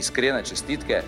Iskrene čestitke.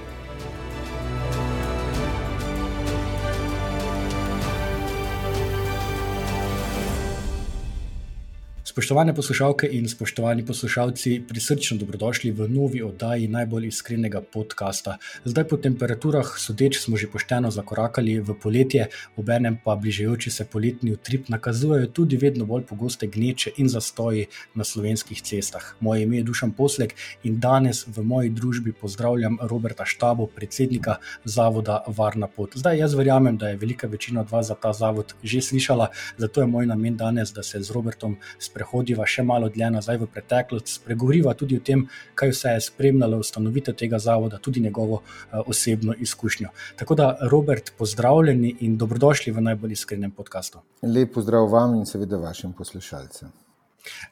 Spoštovane poslušalke in spoštovani poslušalci, prisrčno dobrodošli v novi oddaji najbolj iskrenega podcasta. Zdaj, po temperaturah, sodeč, smo že pošteno zakorakali v poletje, obenem pa bližajoči se poletni utrip nakazujejo tudi vedno bolj pogoste gneče in zastoji na slovenskih cestah. Moje ime je Dušan Poslek in danes v moji družbi pozdravljam Roberta Štabo, predsednika Zavoda Varna pot. Zdaj, jaz verjamem, da je velika večina od vas za ta zavod že slišala, zato je moj namen danes, da se z Robertom spremenimo prehodiva še malo dlje nazaj v preteklost, spregovoriva tudi o tem, kaj vse je spremljalo ustanovitev tega zavoda, tudi njegovo uh, osebno izkušnjo. Tako da, Robert, pozdravljeni in dobrodošli v najbolj iskrenem podkastu. Lep pozdrav vam in seveda vašim poslušalcem.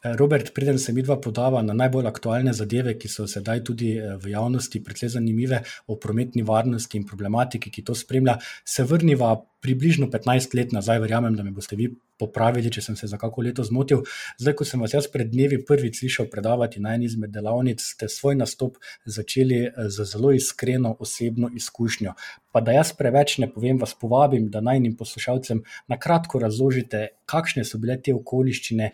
Robert, preden se mi dva podava na najbolj aktualne zadeve, ki so sedaj tudi eh, v javnosti precej zanimive, o prometni varnosti in problematiki, ki to spremlja, se vrniva približno 15 let nazaj. Verjamem, da me boste vi popravili, če sem se za kako leto zmotil. Zdaj, ko sem vas jaz pred dnevi prvič slišal predavati na eni izmed delavnic, ste svoj nastop začeli eh, z zelo iskreno osebno izkušnjo. Pa da jaz preveč ne povem, vas povabim, da najnim poslušalcem na kratko razložite, kakšne so bile te okoliščine,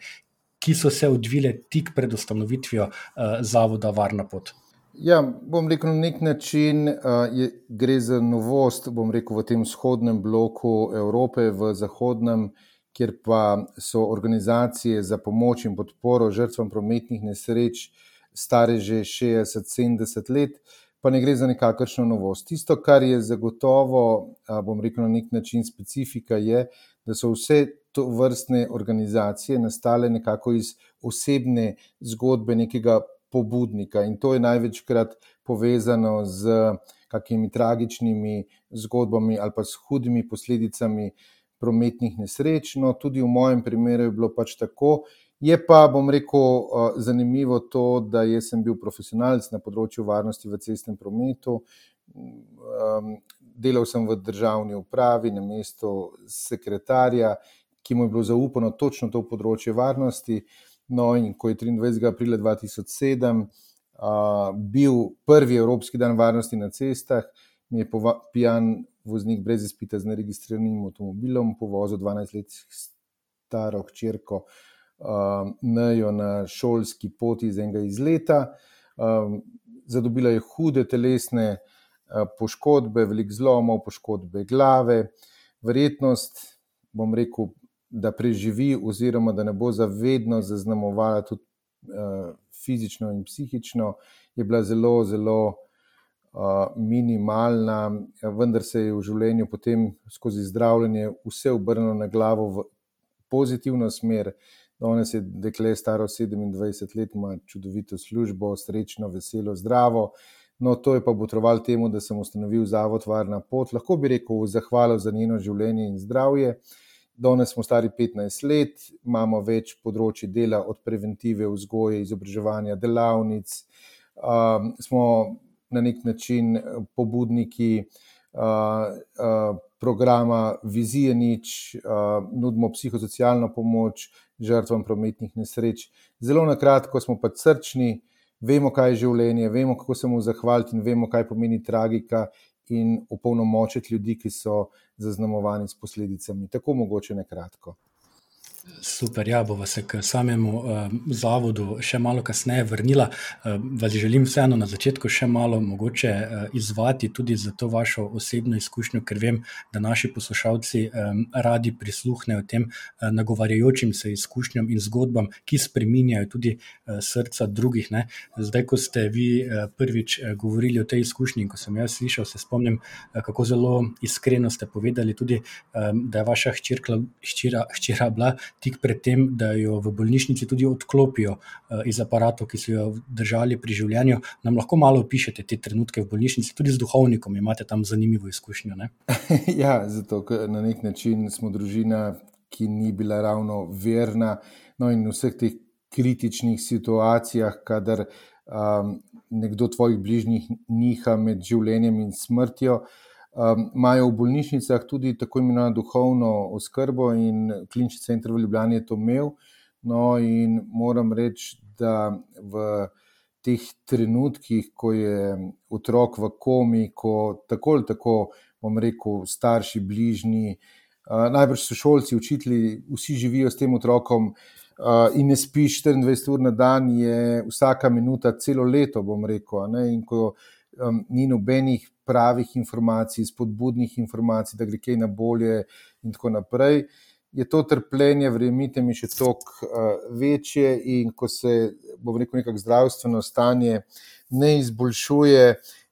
ki so se odvile tik pred ustanovitvijo uh, Zavoda Varna pot. Ja, bom rekel, na nek način uh, je, gre za novost, rekel, v tem vzhodnem bloku Evrope, v zahodnem, kjer pa so organizacije za pomoč in podporo žrtvam prometnih nesreč stare že 60-70 let, pa ne gre za nekakršno novost. Tisto, kar je zagotovo, uh, bom rekel, na nek način specifika, je, da so vse to vrstne organizacije nastale nekako iz osebne zgodbe nekega pobudnika in to je največkrat povezano z kakimi tragičnimi zgodbami ali pa s hudimi posledicami prometnih nesreč. No, tudi v mojem primeru je bilo pač tako. Je pa, bom rekel, zanimivo to, da sem bil profesionalc na področju varnosti v cestnem prometu. Delal sem v državni upravi na mestu sekretarja ki mu je bilo zaupano točno to področje varnosti. No, in ko je 23. aprila 2007 uh, bil prvi Evropski dan varnosti na cestah, mi je pijan voznik brez izpita z neregistriranim avtomobilom povozil 12 let staro hčerko uh, Nejo na šolski poti iz enega izleta. Um, zadobila je hude telesne uh, poškodbe, velik zlomov, poškodbe glave. Verjetnost, bom rekel, da preživi, oziroma da ne bo zavedno zaznamovala tudi uh, fizično in psihično, je bila zelo, zelo uh, minimalna, vendar se je v življenju potem skozi zdravljenje vse obrnilo na glavo v pozitivno smer. Danes je dekle staro 27 let, ima čudovito službo, srečno, veselo, zdravo. No, to je pa potrovalo temu, da sem ustanovil Zavod Varna pot. Lahko bi rekel, zahvalil za njeno življenje in zdravje. Uh, Danes smo stari 15 let, imamo več področji dela, od preventive, vzgoje, izobraževanja, delavnic. Uh, smo na nek način pobudniki uh, uh, programa Vizije Nič, uh, nudimo psihosocialno pomoč žrtvam prometnih nesreč. Zelo na kratko smo pa srčni, vemo, kaj je življenje, vemo, kako se mu zahvaliti in vemo, kaj pomeni tragika in opolnomočiti ljudi, ki so zaznamovani s posledicami. Tako mogoče na kratko. Super, ja, bova se k samemu uh, zavodu še malo kasneje vrnila. Uh, vas želim vseeno na začetku še malo mogoče uh, izvati tudi za to vašo osebno izkušnjo, ker vem, da naši poslušalci um, radi prisluhnejo tem uh, nagovarjajočim se izkušnjam in zgodbam, ki spreminjajo tudi uh, srca drugih. Ne. Zdaj, ko ste vi uh, prvič uh, govorili o tej izkušnji, ko sem jaz slišal, se spomnim, uh, kako zelo iskreno ste povedali tudi, um, da je vaša hčerka, hčera, hčera bila tik pred tem, da jo v bolnišnici tudi odklopijo iz aparatov, ki so jo držali pri življenju. Nam lahko malo opišete te trenutke v bolnišnici, tudi z duhovnikom, imate tam zanimivo izkušnjo. ja, zato na nek način smo družina, ki ni bila ravno verna. No, in v vseh teh kritičnih situacijah, kadar um, nekdo tvojih bližnjih niha med življenjem in smrtjo, um, imajo v bolnišnicah tudi tako imenovano duhovno oskrbo, in klinični center v Ljubljani je to imel. No, in moram reči, da v teh trenutkih, ko je otrok v komi, ko tako ali tako, bom rekel, starši, bližnji, uh, najbrž so šolci, učitelji, vsi živijo s tem otrokom. Uh, in ne spiš 24 ur na dan, je vsaka minuta celo leto, bom rekel. In ko um, ni nobenih pravih informacij, spodbudnih informacij, da gre kaj na bolje, in tako naprej, je to trpljenje, verjemite mi, še toliko uh, večje. In ko se, bom rekel, nekako zdravstveno stanje ne izboljšuje,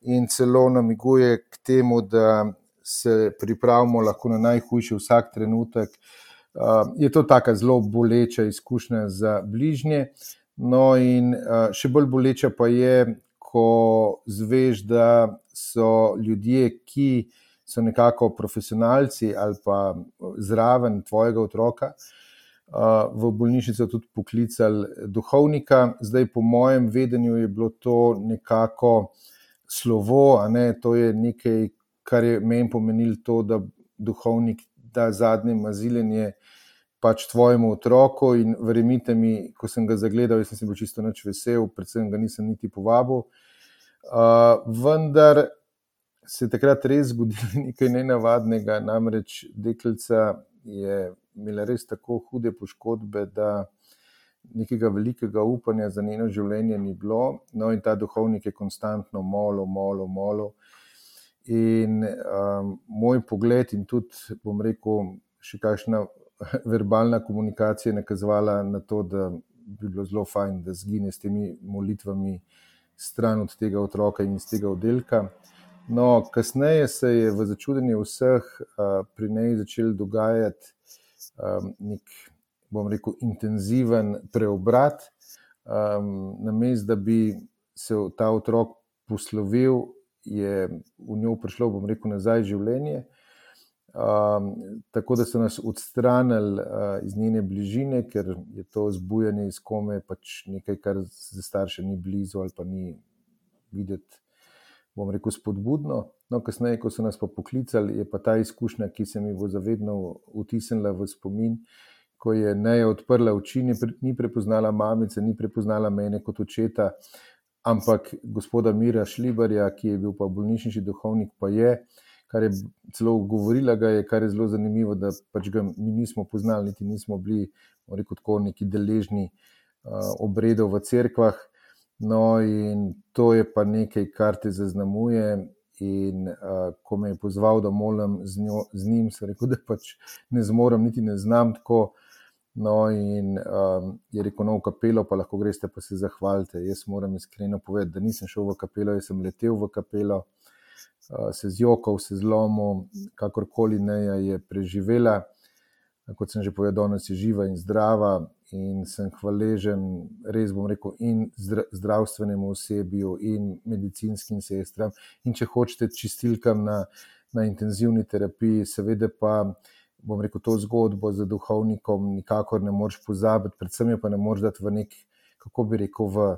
in celo namiguje k temu, da se pripravimo lahko na najhujši vsak trenutek. Uh, je to tako zelo boleča izkušnja za bližnje. No, in uh, še bolj boleča pa je, ko zveš, da so ljudje, ki so nekako profesionalci ali pa zraven tvojega otroka, uh, v bolnišnico tudi poklicali duhovnika. Zdaj, po mojem vedenju, je bilo to nekako slovo, ne to je nekaj, kar je meni pomenilo to, da duhovnik da zadnje maziljenje pač tvojemu otroku. In verjemite mi, ko sem ga zagledal, sem bil čisto noč vesel, predvsem ga nisem niti povabil. Uh, vendar se je takrat res zgodilo nekaj nenavadnega, namreč deklica je imela res tako hude poškodbe, da nekega velikega upanja za njeno življenje ni bilo. No, in ta duhovnik je konstantno molil, molil, molil. In um, moj pogled, in tudi, bom rekel, še kakšna verbalna komunikacija je nakazovala na to, da bi bilo zelo fajn, da zgine s temi molitvami stran od tega otroka in iz tega oddelka. No, kasneje se je v začudenju vseh uh, pri njej začel dogajati um, nek, bom rekel, intenziven preobrat. Um, na mestu, da bi se ta otrok poslovil, je v njo prišlo, bom rekel, nazaj življenje. Um, tako da so nas odstranili uh, iz njene bližine, ker je to zbujanje iz kome pač nekaj, kar za starše ni blizu ali pa ni videti, bom rekel, spodbudno. No, kasneje, ko so nas pa poklicali, je pa ta izkušnja, ki se mi bo zavedno vtisnila v spomin, ko je Neja odprla oči, ni prepoznala mamice, ni prepoznala mene kot očeta, ampak gospoda Mira Šlibarja, ki je bil pa bolnišnični duhovnik, pa je, kar je celo govorila, je, kar je zelo zanimivo, da pač ga mi nismo poznali, niti nismo bili, rekel tako, neki deležni uh, obredov v cerkvah. No, in to je pa nekaj, kar te zaznamuje. In uh, ko me je pozval, da molim z, njo, z njim, sem rekel, da pač ne zmorem, niti ne znam tako. No, in um, je rekel, no, v kapelo, pa lahko greste, pa se zahvalite. Jaz moram iskreno povedati, da nisem šel v kapelo, jaz sem letel v kapelo, uh, se zjokal, se zlomil, kakorkoli ne je preživela. Kot sem že povedal, danes je živa in zdrava, in sem hvaležen, res bom rekel, in zdravstvenemu osebju, in medicinskim sestram, in če hočete, čistilkam na, na intenzivni terapiji, seveda pa bom rekel, to zgodbo z duhovnikom nikakor ne moreš pozabiti, predvsem jo pa ne moreš dati v nek, kako bi rekel, v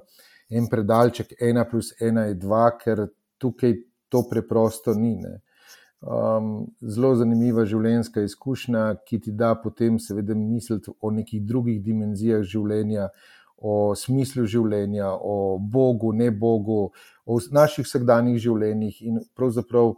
en predalček, ena plus ena je dva, ker tukaj to preprosto ni. Um, zelo zanimiva življenjska izkušnja, ki ti da potem, seveda, misliti o nekih drugih dimenzijah življenja, o smislu življenja, o Bogu, ne Bogu, o naših vsakdanjih življenjih in pravzaprav,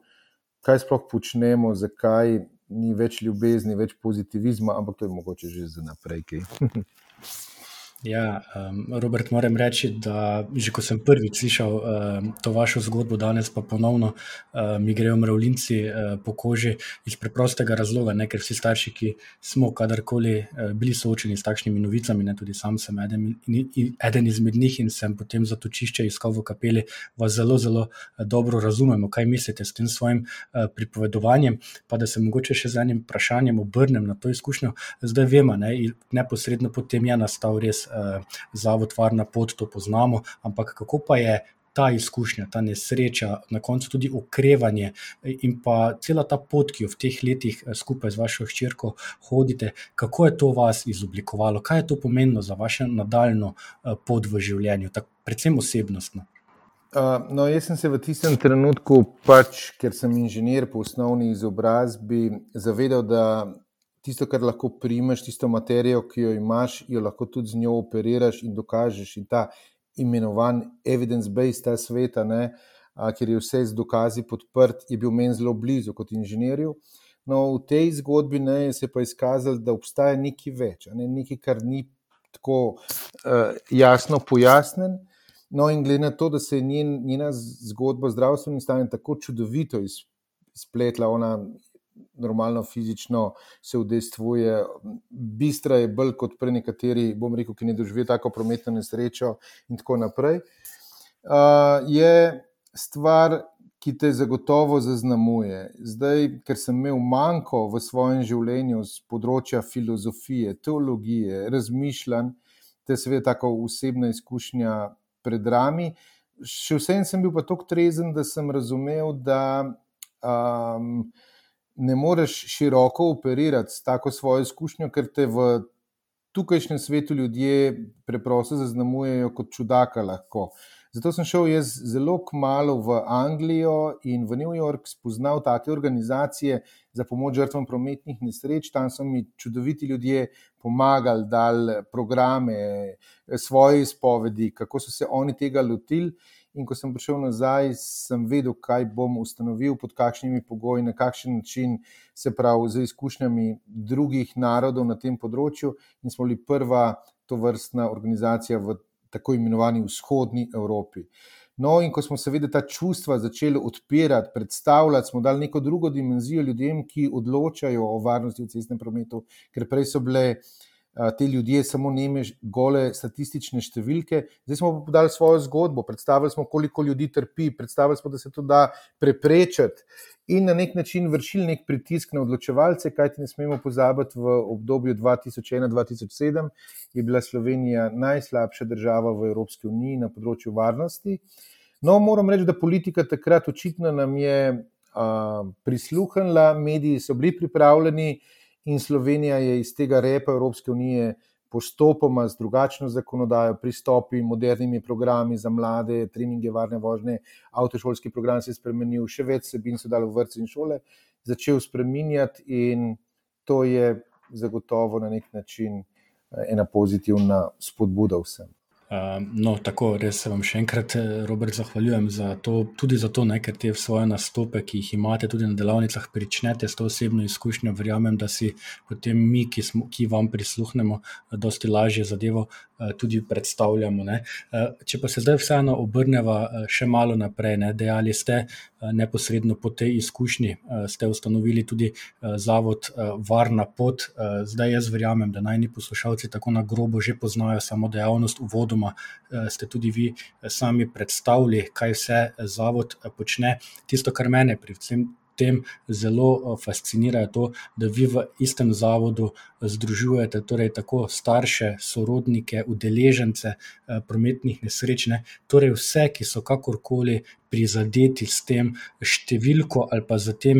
kaj sploh počnemo, zakaj ni več ljubezni, več pozitivizma, ampak to je mogoče že za naprej. Ja, um, Robert, moram reči, da že ko sem prvič slišal um, to vašo zgodbo, danes pa ponovno um, mi grejo mravljinci uh, po koži iz preprostega razloga, ne, ker vsi starši, ki smo kadarkoli uh, bili soočeni s takšnimi novicami, ne, tudi sam sem eden, eden izmed njih in sem potem zatočišče iskal v kapeli, vas zelo, zelo dobro razumemo, kaj mislite s tem svojim uh, pripovedovanjem. Pa da se mogoče še z enim vprašanjem obrnem na to izkušnjo, zdaj vemo, ne, neposredno potem je nastal res zavod Varna pot, to poznamo, ampak kako pa je ta izkušnja, ta nesreča, na koncu tudi okrevanje in pa cela ta pot, ki jo v teh letih eh, skupaj z vašo hčerko hodite, kako je to vas izoblikovalo, kaj je to pomenilo za vašo nadaljno eh, pot v življenju, tak, predvsem osebnostno. Uh, no, jaz sem se v tistem trenutku, pač, ker sem inženir po osnovni izobrazbi, zavedal, da tisto, kar lahko primeš, tisto materijo, ki jo imaš, jo lahko tudi z njo operiraš in dokažeš. In ta imenovan evidence-based ta sveta, ne, a, kjer je vse z dokazi podprt, je bil meni zelo blizu kot inženirju. No, v tej zgodbi ne, se je pa izkazalo, da obstaja nekaj več, ne, nekaj, kar ni tako uh, jasno pojasnen. No, in glede na to, da se je njen, njena zgodba zdravstvenim stanjem tako čudovito izpletla, ona normalno fizično se udejstvuje. Bistra je bolj kot pre nekateri, bom rekel, ki ne doživijo tako prometno nesrečo in tako naprej. Uh, je stvar, ki te zagotovo zaznamuje. Zdaj, ker sem imel manjko v svojem življenju z področja filozofije, teologije, razmišljanj, te seveda tako osebna izkušnja pred rami. Še vsem sem bil pa tako trezen, da sem razumel, da um, ne moreš široko operirati s tako svojo izkušnjo, ker te v tukajšnjem svetu ljudje preprosto zaznamujejo kot čudaka. Lahko. Zato sem šel jaz zelo kmalo v Anglijo in v New York spoznal take organizacije za pomoč žrtvam prometnih nesreč. Tam so mi čudoviti ljudje pomagali, dali programe, svoje izpovedi, kako so se oni tega lotili. In ko sem prišel nazaj, sem vedel, kaj bom ustanovil, pod kakšnimi pogoji, na kakšen način, se pravi, z izkušnjami drugih narodov na tem področju. In smo bili prva to vrstna organizacija v tako imenovani vzhodni Evropi. No, in ko smo seveda ta čustva začeli odpirati, predstavljati, smo dali neko drugo dimenzijo ljudem, ki odločajo o varnosti v cestnem prometu, ker prej so bile te ljudje samo neme, gole statistične številke. Zdaj smo pa podali svojo zgodbo, predstavili smo, koliko ljudi trpi, predstavili smo, da se to da preprečiti in na nek način vršili nek pritisk na odločevalce, kajti ne smemo pozabiti, v obdobju 2001-2007 je bila Slovenija najslabša država v Evropski uniji na področju varnosti. No, moram reči, da politika takrat očitno nam je uh, prisluhnila, mediji so bili pripravljeni in Slovenija je iz tega repa Evropske unije postopoma z drugačno zakonodajo, pristopi, modernimi programi za mlade, treninge, varne vožnje, avtošolski program se je spremenil, še več sebin so dali v vrtce in šole, začel spreminjati in to je zagotovo na nek način eh, ena pozitivna spodbuda vsem. Ehm, no, tako res se vam še enkrat, eh, Robert, zahvaljujem za to, tudi zato, ne, ker te svoje nastope, ki jih imate tudi na delavnicah, pričnete s to osebno izkušnjo. Verjamem, da si potem mi, ki, smo, ki vam prisluhnemo, dosti lažje zadevo Eh, tudi predstavljamo. Ne. Eh, če pa se zdaj vseeno obrnemo eh, še malo naprej, ne, dejali ste neposredno po tej izkušnji, ste ustanovili tudi zavod Varna pot. Zdaj jaz verjamem, da najni poslušalci tako na grobo že poznajo samo dejavnost. Uvodoma ste tudi vi sami predstavili, kaj vse zavod počne. Tisto, kar mene pri vsem tem zelo eh, fascinira, to, da vi v istem zavodu eh, združujete torej tako starše, sorodnike, udeležence eh, prometnih nesreč, ne? torej vse, ki so kakorkoli prizadeti s tem številko ali pa z tem,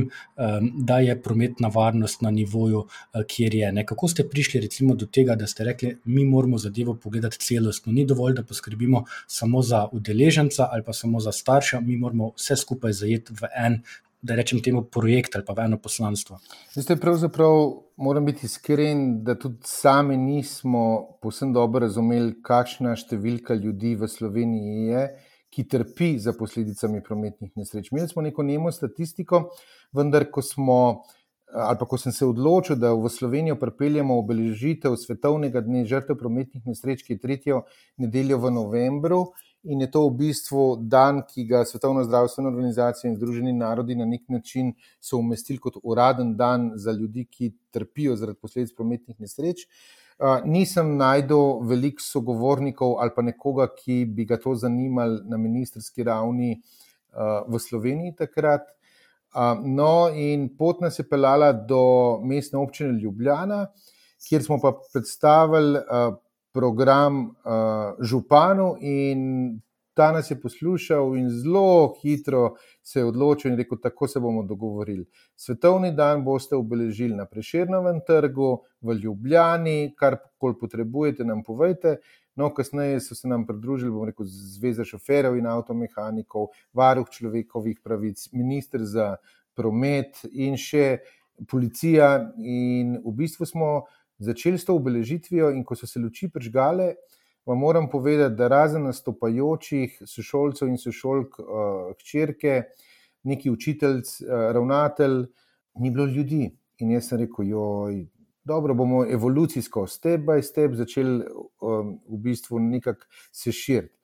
da je prometna varnost na nivoju, kjer je. Ne? Kako ste prišli recimo do tega, da ste rekli, mi moramo zadevo pogledati celostno. Ni dovolj, da poskrbimo samo za udeleženca ali pa samo za starša, mi moramo vse skupaj zajeti v en da rečem temu, projekt ali pa eno poslanstvo. Zdaj, pravzaprav moram biti iskren, da tudi sami nismo posebno dobro razumeli, kakšna številka ljudi v Sloveniji je, ki trpi za posledicami prometnih nesreč. Imeli smo neko nemo statistiko, vendar ko smo ali pa ko sem se odločil, da v Slovenijo pripeljemo obeležitev svetovnega dne žrtev prometnih nesreč, ki je tretjo nedeljo v novembru. In je to v bistvu dan, ki ga Svetovna zdravstvena organizacija in Združeni narodi na nek način so umestili kot uraden dan za ljudi, ki trpijo zaradi posledic prometnih nesreč. Uh, nisem najdel veliko sogovornikov ali pa nekoga, ki bi ga to zanimalo na ministerski ravni uh, v Sloveniji takrat. Uh, no, in pot nas je pelala do mestne občine Ljubljana, kjer smo pa predstavili uh, program uh, županu, in ta nas je poslušal, in zelo hitro se je odločil in rekel: Tako se bomo dogovorili. Svetovni dan boste obeležili na Preširnovem trgu v Ljubljani, kar koli potrebujete, nam povejte. No, kasneje so se nam pridružili, bomo rekel, Zveza šoferjev in avtomehanikov, varuh človekovih pravic, ministr za promet in še policija. In v bistvu smo začeli s to obeležitvijo, in ko so se luči prižgale, vam moram povedati, da razen nastopajočih sošolcev in sošolk, uh, hčerke, neki učitelj, uh, ravnatelj, ni bilo ljudi. In jaz sem rekel, joj. Dobro, bomo evolucijsko, step by step, začeli um, v bistvu nekako se širiti.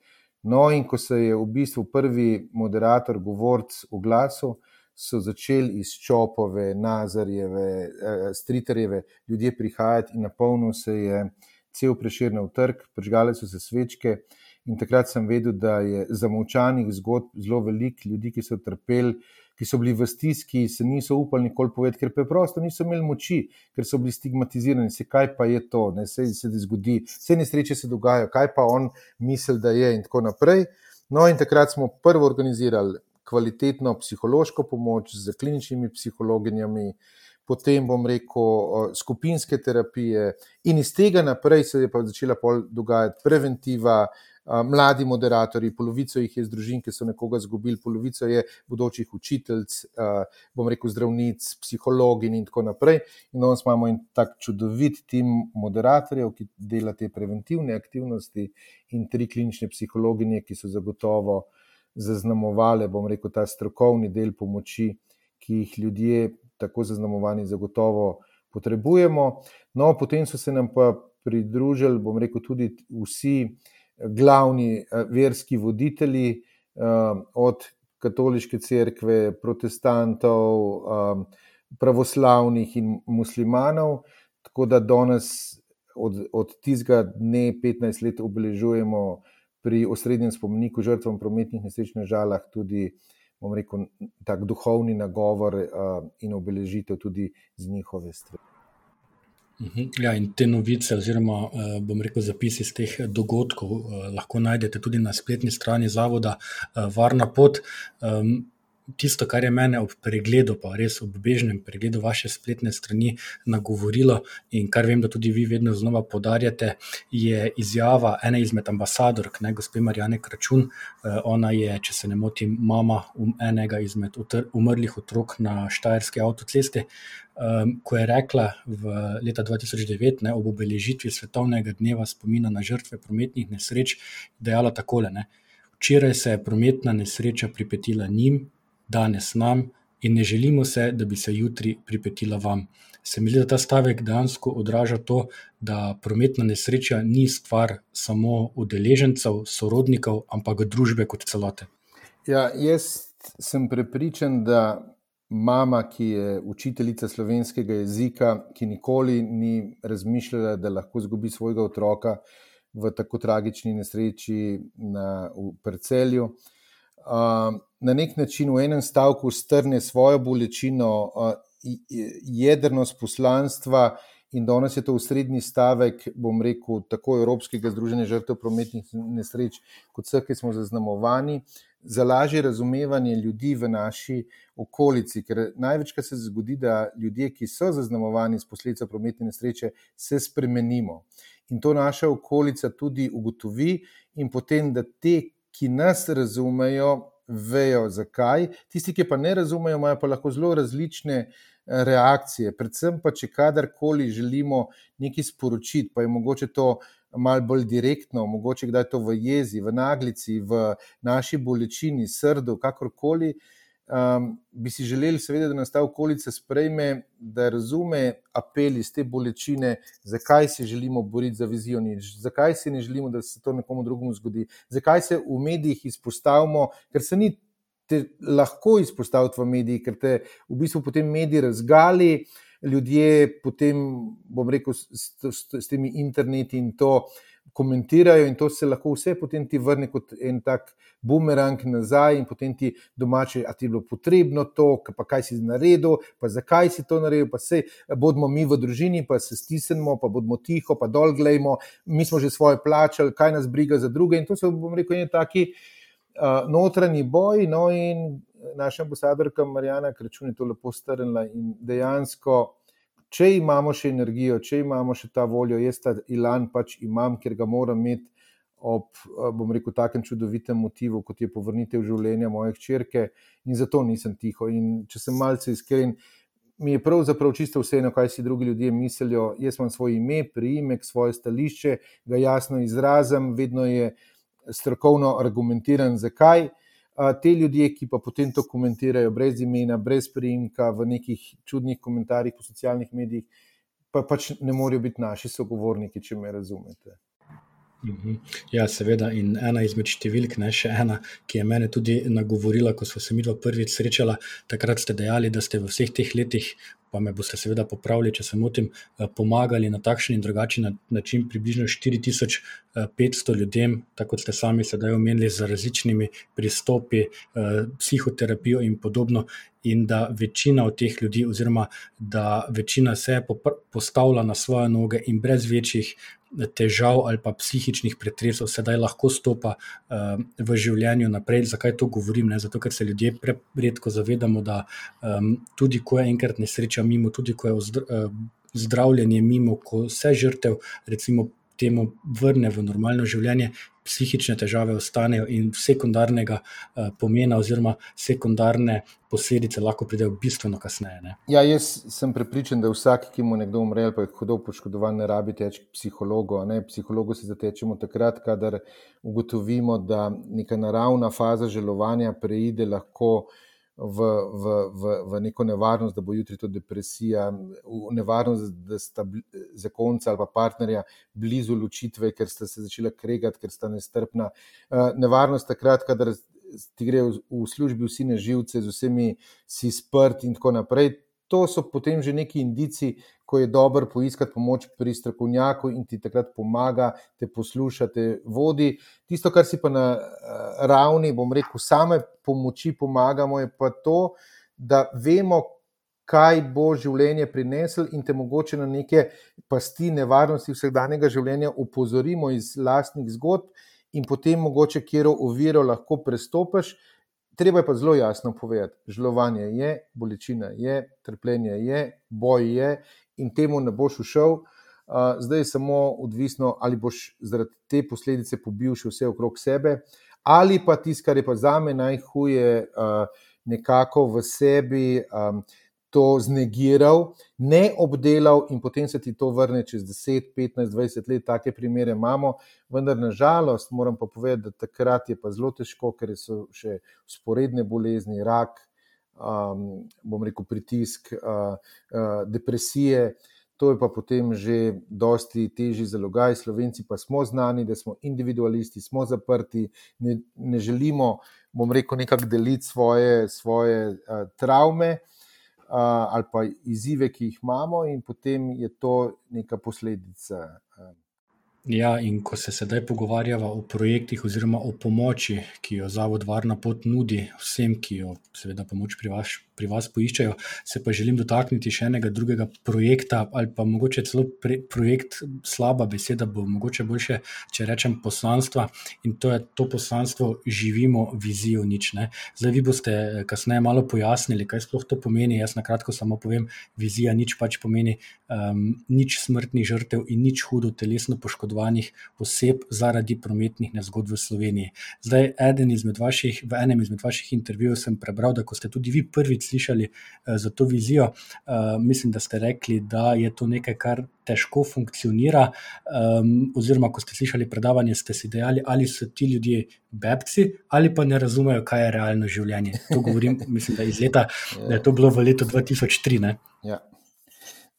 No, in ko se je v bistvu prvi moderator, govorc, oglasil, so začeli iz Čopove, Nazarjeve, eh, Striterjeve ljudje prihajati in napolnil se je cel preširjen trg, prižgale so se svečke. In takrat sem vedel, da je zamovčanih zgodb zelo veliko ljudi, ki so trpeli, ki so bili v stiski, se niso upali nikoli povedati, ker preprosto niso imeli moči, ker so bili stigmatizirani. Se kaj pa je to, ne se se zgodi, vse nesreče se dogajajo, kaj pa on misli, da je in tako naprej. No, in takrat smo prvo organizirali kvalitetno psihološko pomoč z kliničnimi psihologinjami, potem bom rekel skupinske terapije, in iz tega naprej se je pa začela dogajati preventiva. Mladi moderatorji, polovico jih je iz družin, ki so nekoga izgubili, polovico je bodočih učiteljc, bom rekel zdravnic, psihologi in tako naprej. In danes imamo en tak čudovit tim moderatorjev, ki dela te preventivne aktivnosti, in tri klinične psihologinje, ki so zagotovo uh, zaznamovale, bom rekel, ta strokovni del pomoči, ki jih ljudje, tako zaznamovani, zagotovo potrebujemo. No, potem so se nam pa pridružili, bom rekel, tudi vsi glavni eh, verski voditelji, eh, od katoliške cerkve, protestantov, eh, pravoslavnih in muslimanov. Tako da danes, od, od tistega dne, 15 let, obeležujemo pri osrednjem spomeniku žrtvam prometnih nesreč na žalah tudi, bom rekel, tak duhovni nagovor uh, in obeležitev tudi z njihove strani. Mhm. Ja, in te novice, oziroma uh, bom rekel, zapisi iz teh dogodkov, uh, lahko najdete tudi na spletni strani Zavoda Varna pot. Tisto, kar je mene ob pregledu, pa res ob bežnem pregledu vaše spletne strani nagovorilo in kar vem, da tudi vi vedno znova podarjate, je izjava ene izmed ambasadork, ne gospe Marijane Kračun. Eh, ona je, če se ne motim, mama um, enega izmed umrlih otrok na Štajerski avtocesti. Um, ko je rekla v leta 2009, ne, ob obeležitvi svetovnega dneva spomina na žrtve prometnih nesreč, dejala takole: ne, Včeraj se je prometna nesreča pripetila njim, danes nam in ne želimo se, da bi se jutri pripetila vam. Se mi zdi, da ta stavek dejansko odraža to, da prometna nesreča ni stvar samo udeležencev, sorodnikov, ampak družbe kot celote. Ja, jaz sem prepričan, da mama, ki je učiteljica slovenskega jezika, ki nikoli ni razmišljala, da lahko izgubi svojega otroka v tako tragični nesreči na Prcelju na nek način v enem stavku strne svojo bolečino, jedrnost poslanstva. In danes je to v srednji stavek, bom rekel, tako Evropskega združenja žrtev prometnih nesreč, kot vseh, ki smo zaznamovani, za lažje razumevanje ljudi v naši okolici. Ker največkrat se zgodi, da ljudje, ki so zaznamovani s posledicami prometne nesreče, se spremenimo. In to naša okolica tudi ugotovi, in potem, da te, ki nas razumejo, vejo, zakaj. Tisti, ki pa ne razumejo, imajo pa lahko zelo različne eh, reakcije. Predvsem pa, če kadarkoli želimo nekaj sporočiti, pa je mogoče to malo bolj direktno, mogoče kdaj to v jezi, v naglici, v naši bolečini, srdu, kakorkoli. Um, bi si želeli, seveda, da nas ta okolica sprejme, da razume apel iz te bolečine, zakaj se želimo boriti za vizijo nič, zakaj se ne želimo, da se to nekomu drugemu zgodi, zakaj se v medijih izpostavimo, ker se ni te lahko izpostaviti v medijih, ker te v bistvu potem mediji razgali, ljudje potem, bom rekel, s, s, s, temi interneti in to komentirajo, in to se lahko vse potem ti vrne kot en tak bumerang nazaj, in potem ti domače, a ti je bilo potrebno to, pa kaj si naredil, pa zakaj si to naredil, pa se bodimo mi v družini, pa se stisnemo, pa bodimo tiho, pa dol gledamo, mi smo že svoje plačali, kaj nas briga za druge. In to so, bom rekel, en taki uh, notranji boj. No, in naša ambasadorka Marijana Kračun je to lepo strnila. In dejansko, če imamo še energijo, če imamo še ta voljo, jaz ta ilan pač imam, ker ga moram imeti. Ob, bom rekel, takem čudovitem motivu, kot je povrnitev življenja moje črke, in zato nisem tiho. In če sem malce iskren, mi je pravzaprav čisto vseeno, kaj si drugi ljudje mislijo. Jaz imam svoje ime, priimek, svoje stališče, ga jasno izrazim, vedno je strokovno argumentiran, zakaj. Te ljudje, ki pa potem to komentirajo brez imena, brez prijimka, v nekih čudnih komentarjih po socialnih medijih, pa pač ne morejo biti naši sogovorniki, če me razumete. Mhm. Ja, seveda. In ena izmed številk, ne še ena, ki je mene tudi nagovorila, ko smo se mi dva prvič srečala, takrat ste dejali, da ste v vseh teh letih pa me boste seveda popravili, če se motim, eh, pomagali na takšen in drugačen način približno 4500 eh, ljudem, tako kot ste sami sedaj omenili, z različnimi pristopi, eh, psihoterapijo in podobno. In da večina od teh ljudi, oziroma da večina se postavlja na svoje noge in brez večjih težav ali pa psihičnih pretresov, sedaj lahko stopa uh, v življenju naprej. Zakaj to govorim? Ne? Zato, ker se ljudje redko zavedamo, da um, tudi ko je enkrat nesreča mimo, tudi ko je uh, zdravljenje mimo, ko se žrtev, recimo, temu vrne v normalno življenje, psihične težave ostanejo in sekundarnega uh, pomena, oziroma sekundarne posledice lahko pridejo bistveno kasneje. Ne? Ja, jaz sem prepričan, da vsak, ki mu nekdo umre, pa je hudo poškodovan, ne rabi teči k psihologu. Psihologu se zatečemo takrat, kadar ugotovimo, da neka naravna faza želovanja preide lahko v, v, v, v neko nevarnost, da bo jutri to depresija, v nevarnost, da sta zakonca ali pa partnerja blizu ločitve, ker sta se začela kregati, ker sta nestrpna. Eh, nevarnost takrat, kadar ti gre v službi vsi neživce, z vsemi si sprt in tako naprej. To so potem že neki indici, ko je dobro poiskati pomoč pri strokovnjaku in ti takrat pomaga, te posluša, te vodi. Tisto, kar si pa na eh, ravni, bom rekel, same pomoči pomagamo, je pa to, da vemo, kaj bo življenje prineslo in te mogoče na neke pasti nevarnosti vsakdanjega življenja upozorimo iz lastnih zgodb in potem mogoče kjero oviro lahko prestopiš. Treba je pa zelo jasno povedati, žalovanje je, bolečina je, trpljenje je, boj je in temu ne boš ušel. Zdaj je samo odvisno, ali boš zaradi te posledice pobil še vse okrog sebe, ali pa tisto, kar je pa za me najhuje, nekako v sebi to znegiral, ne obdelal in potem se ti to vrne čez 10, 15, 20 let. Take primere imamo, vendar nažalost moram pa povedati, da takrat je pa zelo težko, ker so še sporedne bolezni, rak, um, bom rekel, pritisk, uh, uh, depresije. To je pa potem že dosti težji zalogaj. Slovenci pa smo znani, da smo individualisti, smo zaprti, ne, ne želimo, bom rekel, nekako deliti svoje, svoje uh, travme ali pa izzive, ki jih imamo, in potem je to neka posledica. Ja, in ko se sedaj pogovarjava o projektih oziroma o pomoči, ki jo Zavod Varna pot nudi vsem, ki jo seveda pomoč pri vas, pri vas poiščajo, se pa želim dotakniti še enega drugega projekta, ali pa mogoče celo pre, projekt, slaba beseda, bo mogoče boljše, če rečem poslanstva. In to je to poslanstvo, živimo vizijo nič. Ne? Zdaj, vi boste kasneje malo pojasnili, kaj sploh to pomeni. Jaz na kratko samo povem, vizija nič pač pomeni um, nič smrtnih žrtev in nič hudo telesno poškodovanih oseb zaradi prometnih nezgod v Sloveniji. Zdaj, izmed vaših, v enem izmed vaših intervjujev sem prebral, da ko ste tudi vi prvič slišali za to vizijo. Mislim, da ste rekli, da je to nekaj, kar težko funkcionira. Oziroma, ko ste slišali predavanje, ste si dejali, ali so ti ljudje bebci ali pa ne razumejo, kaj je realno življenje. To govorim, mislim, da iz leta, da je to bilo v letu 2003. Ja.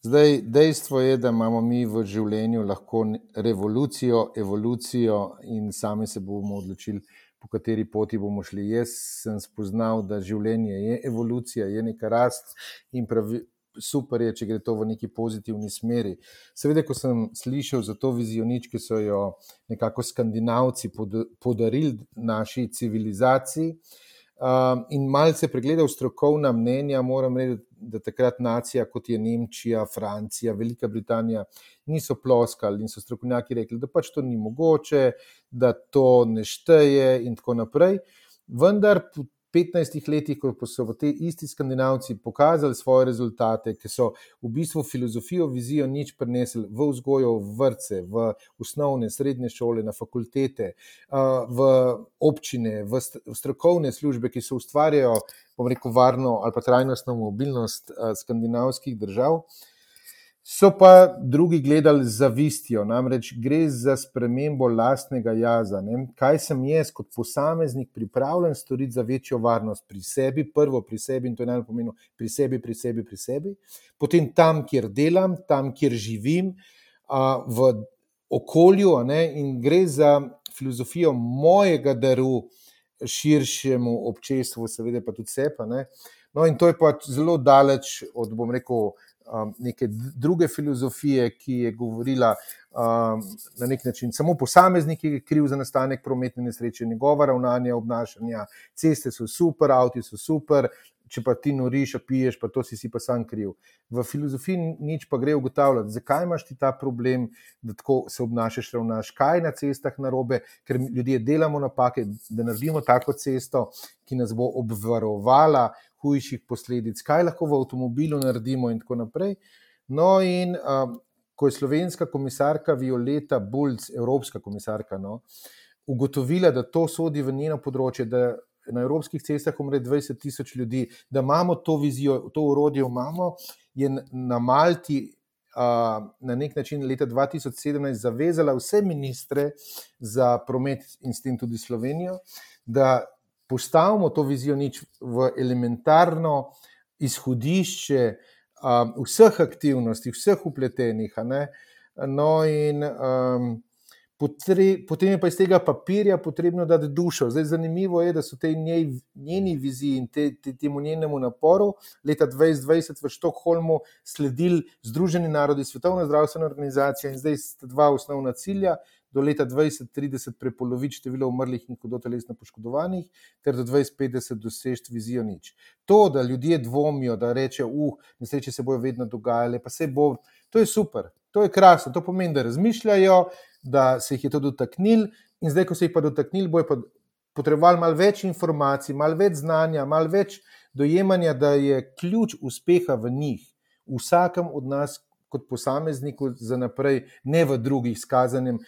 Zdaj, dejstvo je, da imamo mi v življenju lahko revolucijo, evolucijo in sami se bomo odločili, po kateri poti bomo šli. Jaz sem spoznal, da življenje je evolucija, je neka rast in pravi, super je, če gre to v neki pozitivni smeri. Seveda, ko sem slišal za to vizijo, nič, ki so jo nekako skandinavci podarili naši civilizaciji. Um, in malce pregledal strokovna mnenja, moram reči, da takrat nacija, kot je Nemčija, Francija, Velika Britanija, niso ploskali in so strokovnjaki rekli, da pač to ni mogoče, da to ne šteje, in tako naprej. Vendar 15 letih, ko so te isti skandinavci pokazali svoje rezultate, ki so v bistvu filozofijo, vizijo nič prenesli v vzgojo, v vrtce, v osnovne, srednje šole, na fakultete, v občine, v strokovne službe, ki se ustvarjajo, bom rekel, varno ali pa trajnostno mobilnost skandinavskih držav. So pa drugi gledali z zavistjo, namreč gre za spremembo lastnega jaza. Ne? Kaj sem jaz kot posameznik pripravljen storiti za večjo varnost pri sebi, prvo pri sebi in to je najpomembno, pri sebi, pri sebi, pri sebi, potem tam, kjer delam, tam, kjer živim, a, v okolju, in gre za filozofijo mojega daru širšemu občestvu, seveda pa tudi sepa. No, in to je pa zelo daleč od, bom rekel, um, neke druge filozofije, ki je govorila um, na nek način samo posameznik, je kriv za nastanek prometne nesreče, njegova ravnanja, obnašanja, ceste so super, avti so super. Če pa ti noriš, piješ, pa to si, si pa sam kriv. V filozofiji nič pa gre ugotavljati, zakaj imaš ti ta problem, da tako se obnašaš, ravnaš, kaj je na cestah narobe, ker ljudje delamo napake, da naredimo tako cesto, ki nas bo obvarovala hujših posledic, kaj lahko v avtomobilu naredimo, in tako naprej. No, in um, ko je slovenska komisarka Violeta Bulc, evropska komisarka, no, ugotovila, da to sodi v njeno področje, da na evropskih cestah umre 20 tisoč ljudi, da imamo to vizijo, to urodje imamo, je na Malti. Uh, na nek način leta 2017 zavezala vse ministre za promet in s tem tudi Slovenijo, da postavimo to vizijo nič v elementarno izhodišče um, vseh aktivnosti, vseh upletenih. No, in um, potre, potem je pa iz tega papirja potrebno dati dušo. Zdaj, zanimivo je, da so te njej, njeni viziji in te, te, temu njenemu naporu leta 2020 v Štokholmu sledili Združeni narodi, Svetovna zdravstvena organizacija in zdaj sta dva osnovna cilja do leta 2030 prepolovič število umrlih in hudotelesno poškodovanih, ter do 2050 dosežeti vizijo nič. To, da ljudje dvomijo, da rečejo, uh, nesreče se bojo vedno dogajale, pa se bo, to je super, to je krasno, to pomeni, da razmišljajo, da se jih je to dotaknil in zdaj, ko se jih pa dotaknil, bojo pa potrebovali malo več informacij, malo več znanja, malo več dojemanja, da je ključ uspeha v njih, v vsakem od nas. Kot posamezniku, za naprej, ne v drugih, skazanem,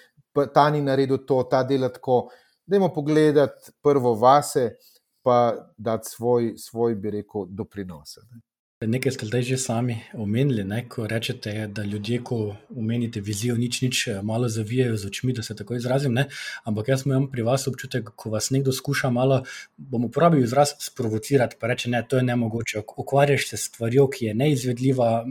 ta ni naredil to, ta dela tako. Dajmo pogledati prvo vase, pa dati svoj, svoj bi rekel, doprinos. Nekaj ste zdaj že sami omenili, ne? ko rečete, da ljudje, ko omenite vizijo, nič, nič malo zavijajo z očmi, da se tako izrazim. Ne? Ampak jaz imam pri vas občutek, ko vas nekdo skuša malo, bom uporabil izraz, sprovocirati, pa reče: Ne, to je nemogoče. Ukvarjaš se s stvarjo, ki je neizvedljiva,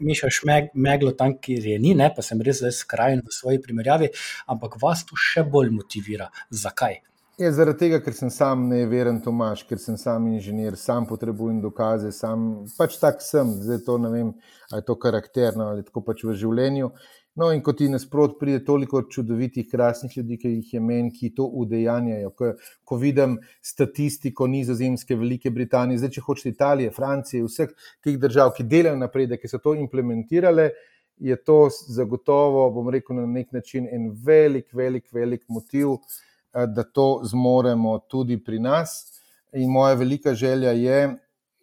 mešaš me, meglo tam, kjer je ni, ne? pa sem res zdaj skrajen v svoji primerjavi, ampak vas to še bolj motivira. Zakaj? Je zaradi tega, ker sem sam neveren Tomaš, ker sem sam inženir, sam potrebujem dokaze, sam pač tak sem, zdaj to ne vem, ali je to karakterno ali tako pač v življenju. No, in ko ti nasprot pride toliko čudovitih, krasnih ljudi, ki jih je meni, ki to udejanjajo. Ko, ko vidim statistiko Nizozemske, Velike Britanije, zdaj če hočete Italije, Francije, vseh teh držav, ki delajo napredek, ki so to implementirale, je to zagotovo, bom rekel, na nek način en velik, velik, velik motiv. Eh, da to zmoremo tudi pri nas. In moja velika želja je,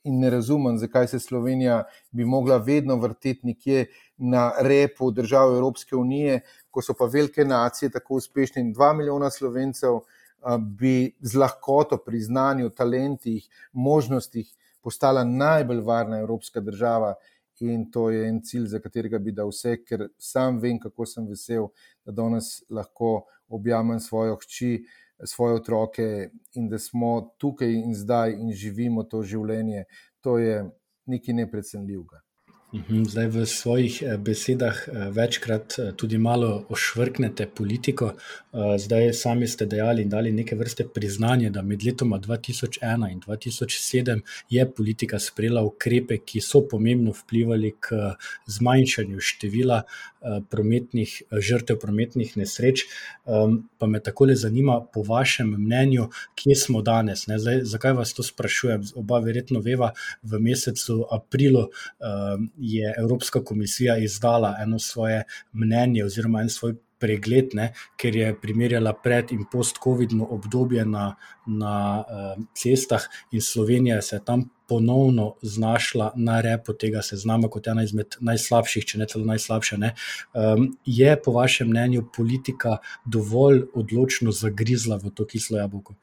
in ne razumem, zakaj se Slovenija bi mogla vedno vrteti nekje na repu držav Evropske unije, ko so pa velike nacije tako uspešne in dva milijona slovencev eh, bi z lahkoto pri znanju, talentih, možnostih postala najbolj varna evropska država. In to je en cilj, za katerega bi dal vse, ker sam vem, kako sem vesel, da danes lahko objamem svojo hči, svoje otroke in da smo tukaj in zdaj in živimo to življenje. To je nekaj neprecenljivega. Mhm, zdaj v svojih eh, besedah eh, večkrat eh, tudi malo ošvrknete politiko. Zdaj sami ste dejali in dali neke vrste priznanje, da med letoma 2001 in 2007 je politika sprejela ukrepe, ki so pomembno vplivali k zmanjšanju števila prometnih žrtev prometnih nesreč. Pa me takole zanima, po vašem mnenju, kje smo danes? Zdaj, zakaj vas to sprašujem? Oba verjetno veva, v mesecu aprilu je Evropska komisija izdala eno svoje mnenje oziroma en svoj pregled, ne, ker je primerjala pred in post-COVID-no obdobje na, na uh, cestah, in Slovenija se je tam ponovno znašla na repu tega seznama kot ena izmed najslabših, če ne celo najslabša. Ne. Um, je po vašem mnenju politika dovolj odločno zagrizla v to kislo jabolko?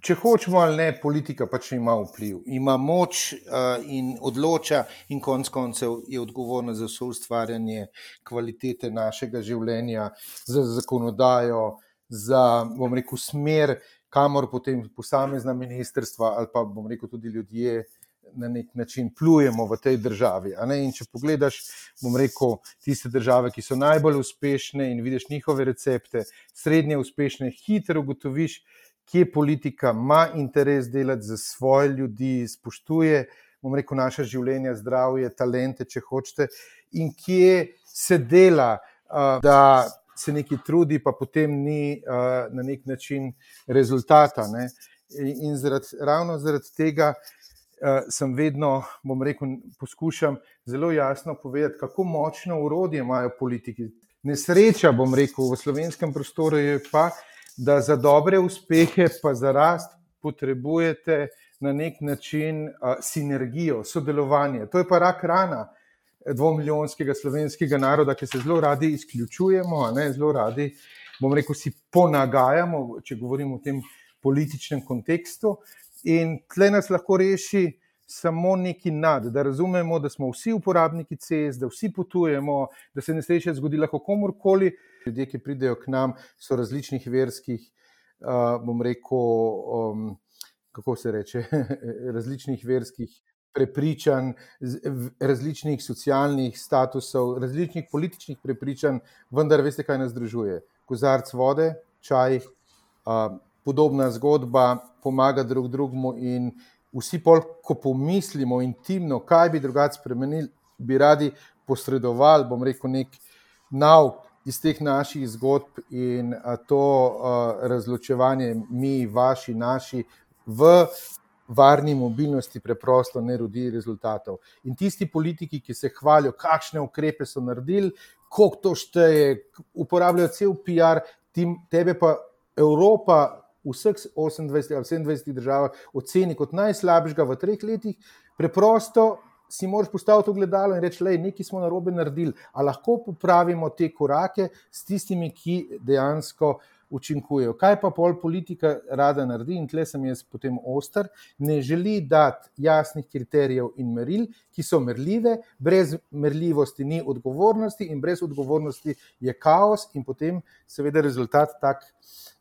Če hočemo ali ne, politika pač ima vpliv, ima moč uh, in odloča, in konec koncev je odgovorna za vse ustvarjanje kvalitete našega življenja, za zakonodajo, za, bom rekel, smer, kamor potem posamezna ministrstva ali pa bom rekel tudi ljudje. Na nek način plujemo v tej državi. Če pogledaš, bom rekel, tiste države, ki so najbolj uspešne, in vidiš njihove recepte, srednje uspešne, hitro ugotoviš, kje politika ima interes delati za svoje ljudi, spoštuje, bom rekel, naše življenje, zdravje, talente, če hočete, in kje se dela, da se nekaj trudi, pa potem ni na nek način rezultata. Ne? In zaradi, ravno zaradi tega. Uh, sem vedno, bom rekel, poskušam zelo jasno povedati, kako močno urodje imajo politiki. Nesreča, bom rekel, v slovenskem prostoru je pa, za dobre uspehe, pa za rast, potrebujete na nek način uh, sinergijo, sodelovanje. To je pa rak rana dvomilijonskega slovenskega naroda, ki se zelo radi izključujemo, ne, zelo radi, bom rekel, si ponagajamo, če govorimo o tem političnem kontekstu. In tle nas lahko reši samo neki nad, da razumemo, da smo vsi uporabniki cest, da vsi potujemo, da se nesreče zgodi lahko komorkoli. Ljudje, ki pridejo k nam, so različnih verskih, bom rekel, um, kako se reče, različnih verskih prepričanj, različnih socialnih statusov, različnih političnih prepričanj, vendar veste, kaj nas združuje. Kozarc vode, čaj, uh, podobna zgodba, pomaga drug drugemu in vsi pol, ko pomislimo intimno, kaj bi drugače spremenili, bi radi posredovali, bom rekel, nek nauk iz teh naših zgodb in to razločevanje, mi, vaši, naši, v varni mobilnosti, preprosto ne rodi rezultatov. In tisti politiki, ki se hvalijo, kakšne ukrepe so naredili, koliko to šteje, uporabljajo cel PR, tim, tebe pa Evropa vseh 28 ali 27 državah oceni kot najslabšega v treh letih, preprosto si moraš postaviti v gledalo in reči, da nekaj smo na robe naredili, a lahko popravimo te korake s tistimi, ki dejansko. Učinkujejo. Kaj pa pol politika rada naredi, in tle sem jaz potem ostar, ne želi dati jasnih kriterijev in meril, ki so merljive, brez merljivosti ni odgovornosti, in brez odgovornosti je kaos, in potem, seveda, rezultat tak,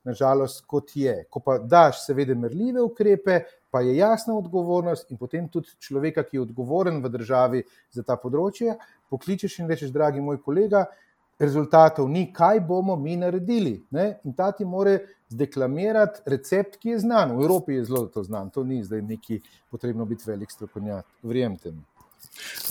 nažalost, kot je. Ko pa daš, seveda, merljive ukrepe, pa je jasna odgovornost in potem tudi človeka, ki je odgovoren v državi za ta področje, pokličeš in rečeš, dragi moj kolega, rezultatov ni, kaj bomo mi naredili. Ne? In ta ti more zdeklamirati recept, ki je znan. V Evropi je zelo to znan, to ni zdaj neki potrebno biti velik strokovnjak, verjemite mi.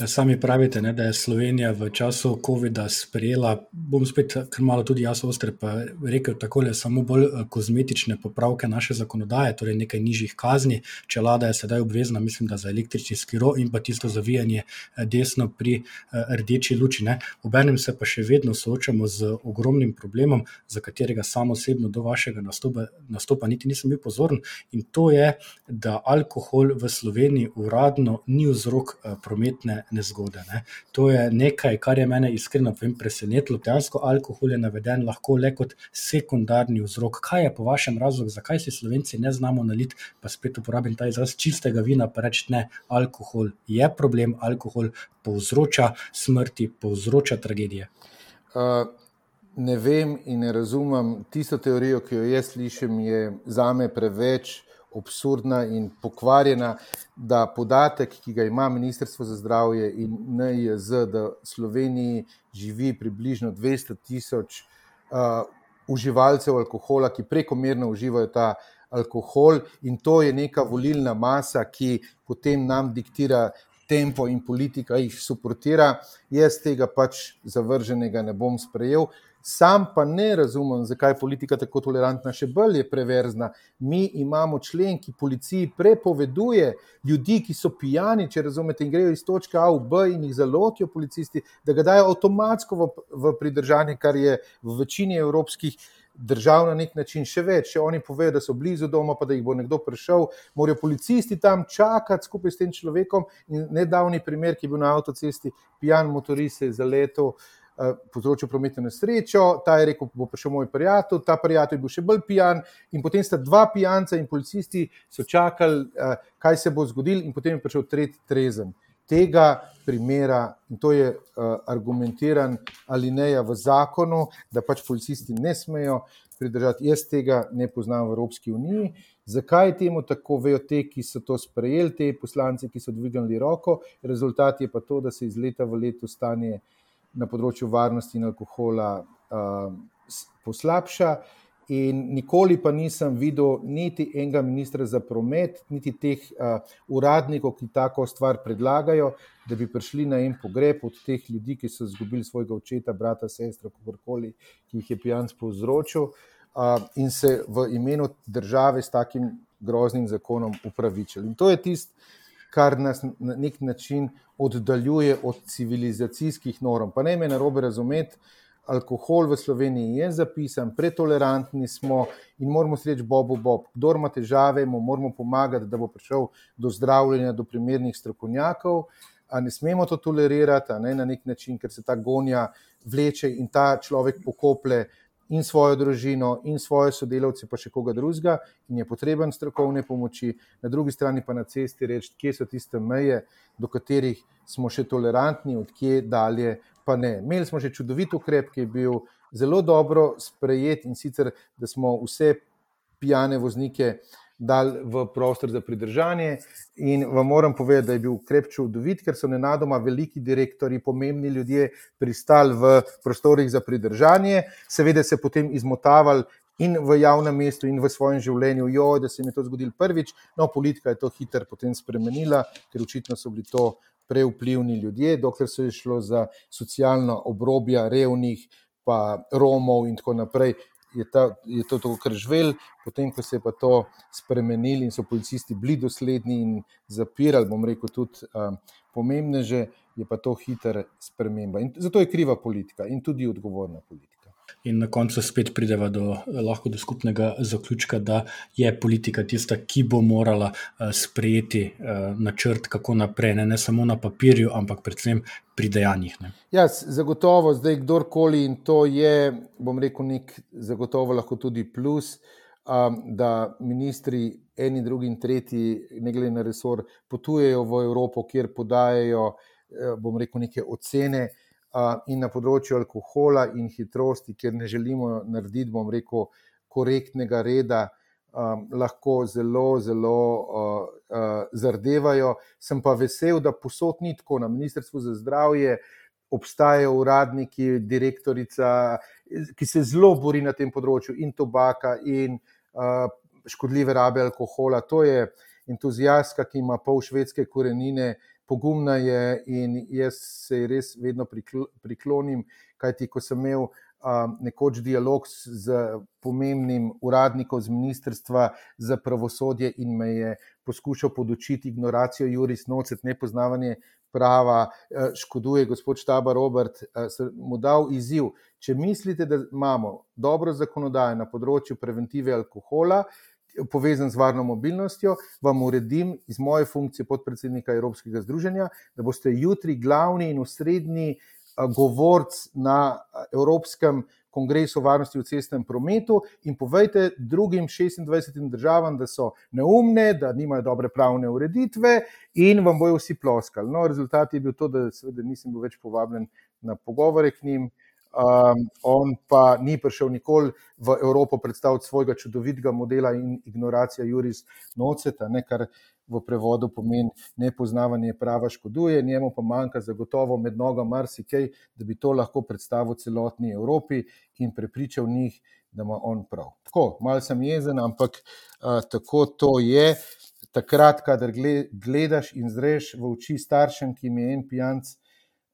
Sami pravite, ne, da je Slovenija v času COVID-a sprejela, bom spet kar malo tudi jaz ostre, pa rekel takole, samo bolj eh, kozmetične popravke naše zakonodaje, torej nekaj nižjih kazni. Če vlada je sedaj obvezna, mislim, da za električni skiro in pa tisto zavijanje eh, desno pri eh, rdeči luči. Ne. Obenem se pa še vedno soočamo z ogromnim problemom, za katerega sam osebno do vašega nastopa, nastopa niti nisem bil pozoren. In to je, da alkohol v Sloveniji uradno ni vzrok prometnih prometne nezgode. Ne. To je nekaj, kar je mene iskreno presenetilo. Dejansko alkohol je naveden lahko le kot sekundarni vzrok. Kaj je po vašem razlogu, zakaj si slovenci ne znamo naliti, pa spet uporabim ta izraz čistega vina, pa reči ne, alkohol je problem, alkohol povzroča smrti, povzroča tragedije. Uh, ne vem in ne razumem tisto teorijo, ki jo jaz slišim, je za me preveč absurdna in pokvarjena, da podatek, ki ga ima Ministrstvo za zdravje in NIJZ, da v Sloveniji živi približno 200 tisoč uh, uživalcev alkohola, ki prekomerno uživajo ta alkohol, in to je neka volilna masa, ki potem nam diktira. Tempo in politika jih suportira, jaz tega pač zavrženega ne bom sprejel. Sam pa ne razumem, zakaj je politika tako tolerantna, še bolj je preverzna. Mi imamo člen, ki policiji prepoveduje ljudi, ki so pijani, če razumete, in grejo iz točke A v B in jih zalotijo policisti, da ga dajo avtomatsko v, v pridržanje, kar je v večini evropskih. Držav na nek način še več, če oni povejo, da so blizu doma, pa da jih bo nekdo prišel, morajo policisti tam čakati skupaj s tem človekom. Nedavni primer, ki je bil na avtocesti, pijan motorist je zaletel uh, Eh, povzročil prometno nesrečo, ta je rekel, bo prišel moj prijatelj, ta prijatelj je bil še bolj pijan, in potem sta dva pijanca in policisti so čakali, eh, kaj se bo zgodilo, in potem je prišel tretji trezen. Tega primera, in to je uh, argumentiran ali ne, v zakonu, da pač policisti ne smejo pridržati. Jaz tega ne poznam v Evropski uniji. Zakaj je temu tako, vejo te, ki so to sprejeli, te poslanci, ki so dvignili roko. Rezultat je pa to, da se iz leta v leto stanje uh, na področju varnosti in alkohola uh, poslabša. In nikoli pa nisem videl niti enega ministra za promet, niti teh uh, uradnikov, ki tako stvar predlagajo, da bi prišli na en pogreb od teh ljudi, ki so izgubili svojega očeta, brata, sestra, kakorkoli, ki jih je pijanc povzročil, uh, in se v imenu države s takim groznim zakonom upravičili. In to je tisto, kar nas na nek način oddaljuje od civilizacijskih norm. Pa ne me na robe razumeti, alkohol v Sloveniji je zapisan, pretolerantni smo in moramo reči: Bobu, Bob, kdo ima težave, mu moramo pomagati, da bo prišel do zdravljenja, do primernih strokovnjakov. A ne smemo to tolerirati, ne, na nek način, ker se ta gonja vleče in ta človek pokople in svojo družino, in svoje sodelavce, pa še koga drugega, in je potreben strokovne pomoči, na drugi strani pa na cesti reči, kje so tiste meje, do katerih smo še tolerantni, odkje dalje pa ne. Imeli smo že čudovit ukrep, ki je bil zelo dobro sprejet in sicer, da smo vse pijane voznike dal v prostor za pridržanje. In vam moram povedati, da je bil ukrep čudovit, ker so nenadoma veliki direktori, pomembni ljudje pristali v prostorih za pridržanje, seveda se potem izmotavali. In v javnem mestu, in v svojem življenju, jo, da se jim je to zgodilo prvič, no, politika je to hitro potem spremenila, ker očitno so bili to prevplivni ljudje, dokler so šlo za socialno obrobje revnih, pa Romov in tako naprej, je, ta, je to tako kržvel, potem ko se je to spremenili in so policisti bili dosledni in zapirali, bom rekel, tudi um, pomembneže, je pa to hiter sprememba. In zato je kriva politika in tudi odgovorna politika. In na koncu spet prideva do, lahko do skupnega zaključka, da je politika tista, ki bo morala uh, sprejeti uh, načrt, kako naprej, ne, ne samo na papirju, ampak predvsem pri dejanjih. Ne. Ja, zagotovo, zdaj kdorkoli in to je, bom rekel, nek zagotovo lahko tudi plus, um, da ministri, eni, drugi in tretji, ne glede na resor, potujejo v Evropo, kjer podajajo, uh, bom rekel, neke ocene in na področju alkohola in hitrosti, ker ne želimo narediti, bom rekel, korektnega reda, um, lahko zelo, zelo uh, uh, zardevajo. Sem pa vesel, da posod ni tako na Ministrstvu za zdravje. Obstajajo uradniki, direktorica, ki se zelo bori na tem področju, in tobaka, in uh, škodljive rabe alkohola. To je entuzijastka, ki ima pol švedske korenine, uh, pogumna je in jaz se ji res vedno priklonim, kajti ko sem imel um, nekoč dialog z pomembnim uradnikom z Ministrstva za pravosodje in me je poskušal podočiti ignoracijo Juris Nocet, nepoznavanje prava, škoduje gospod Štaba Robert, mu dal izziv. Če mislite, da imamo dobro zakonodajo na področju preventive alkohola, povezan z varno mobilnostjo, vam uredim iz moje funkcije podpredsednika Evropskega združenja, da boste jutri glavni in osrednji govorc na Evropskem kongresu varnosti v cestnem prometu in povejte drugim 26 državam, da so neumne, da nimajo dobre pravne ureditve in vam bojo vsi ploskali. No, rezultat je bil to, da seveda nisem bil več povabljen na pogovore k njim. Um, on pa ni prišel nikoli v Evropo predstaviti svojega čudovitega modela in ignoracija Juris Noceta, ne, kar v prevodu pomeni nepoznavanje prava škoduje, njemu pa manjka zagotovo med noga marsikaj, da bi to lahko predstavil celotni Evropi in prepričal njih, da ima on prav. Tako, mal sem jezen, ampak uh, tako to je. Takrat, kadar gledaš in zreš v oči staršem, ki jim je en pijanc